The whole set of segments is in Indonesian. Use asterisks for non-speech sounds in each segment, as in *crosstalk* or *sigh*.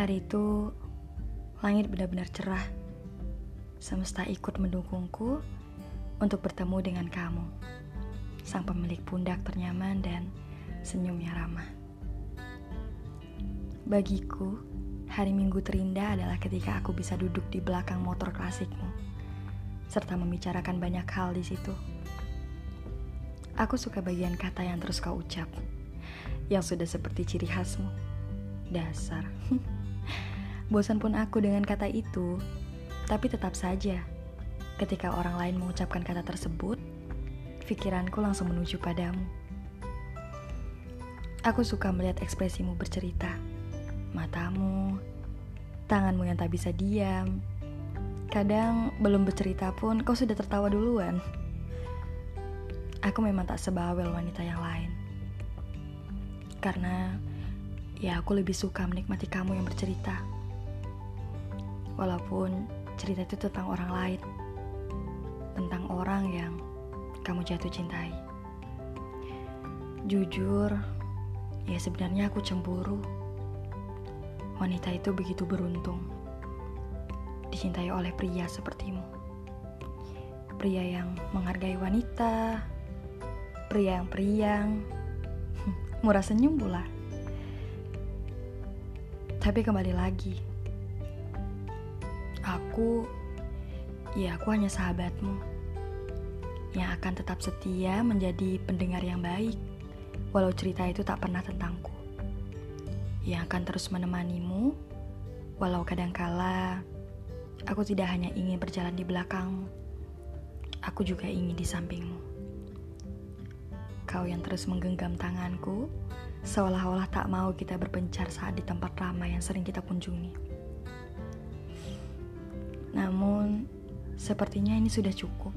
Hari itu, langit benar-benar cerah. Semesta ikut mendukungku untuk bertemu dengan kamu, sang pemilik pundak ternyaman dan senyum yang ramah. Bagiku, hari Minggu terindah adalah ketika aku bisa duduk di belakang motor klasikmu, serta membicarakan banyak hal di situ. Aku suka bagian kata yang terus kau ucap, yang sudah seperti ciri khasmu. Dasar. *laughs* Bosan pun aku dengan kata itu, tapi tetap saja, ketika orang lain mengucapkan kata tersebut, pikiranku langsung menuju padamu. Aku suka melihat ekspresimu bercerita, matamu, tanganmu yang tak bisa diam. Kadang belum bercerita pun kau sudah tertawa duluan. Aku memang tak sebawel wanita yang lain. Karena ya aku lebih suka menikmati kamu yang bercerita Walaupun cerita itu tentang orang lain, tentang orang yang kamu jatuh cintai. Jujur, ya sebenarnya aku cemburu. Wanita itu begitu beruntung dicintai oleh pria sepertimu. Pria yang menghargai wanita, pria yang periang, *laughs* murah senyum pula. Tapi kembali lagi, Aku, ya aku hanya sahabatmu yang akan tetap setia menjadi pendengar yang baik, walau cerita itu tak pernah tentangku. Yang akan terus menemanimu, walau kadangkala aku tidak hanya ingin berjalan di belakangmu, aku juga ingin di sampingmu. Kau yang terus menggenggam tanganku, seolah-olah tak mau kita berpencar saat di tempat ramai yang sering kita kunjungi. Namun, sepertinya ini sudah cukup.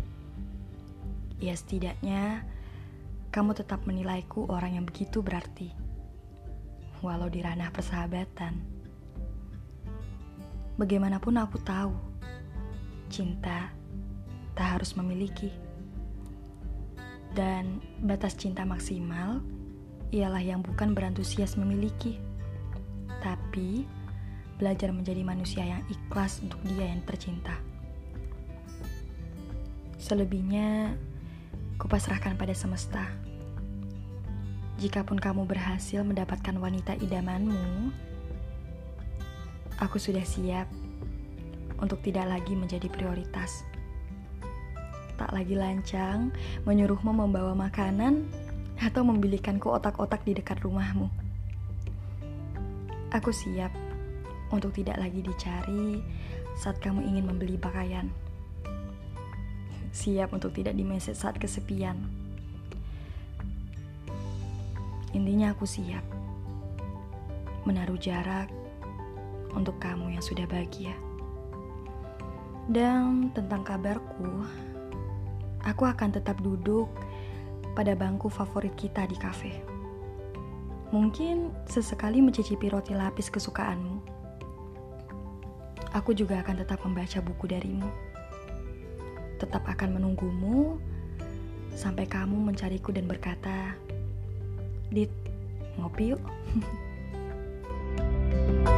Ya, setidaknya kamu tetap menilaiku orang yang begitu berarti, walau di ranah persahabatan. Bagaimanapun aku tahu, cinta tak harus memiliki. Dan batas cinta maksimal ialah yang bukan berantusias memiliki, tapi belajar menjadi manusia yang ikhlas untuk dia yang tercinta. Selebihnya, kupasrahkan pada semesta. Jikapun kamu berhasil mendapatkan wanita idamanmu, aku sudah siap untuk tidak lagi menjadi prioritas. Tak lagi lancang menyuruhmu membawa makanan atau membilikanku otak-otak di dekat rumahmu. Aku siap untuk tidak lagi dicari saat kamu ingin membeli pakaian. Siap untuk tidak dimeset saat kesepian. Intinya aku siap menaruh jarak untuk kamu yang sudah bahagia. Dan tentang kabarku, aku akan tetap duduk pada bangku favorit kita di kafe. Mungkin sesekali mencicipi roti lapis kesukaanmu aku juga akan tetap membaca buku darimu. Tetap akan menunggumu sampai kamu mencariku dan berkata, "Dit, ngopi yuk." *laughs*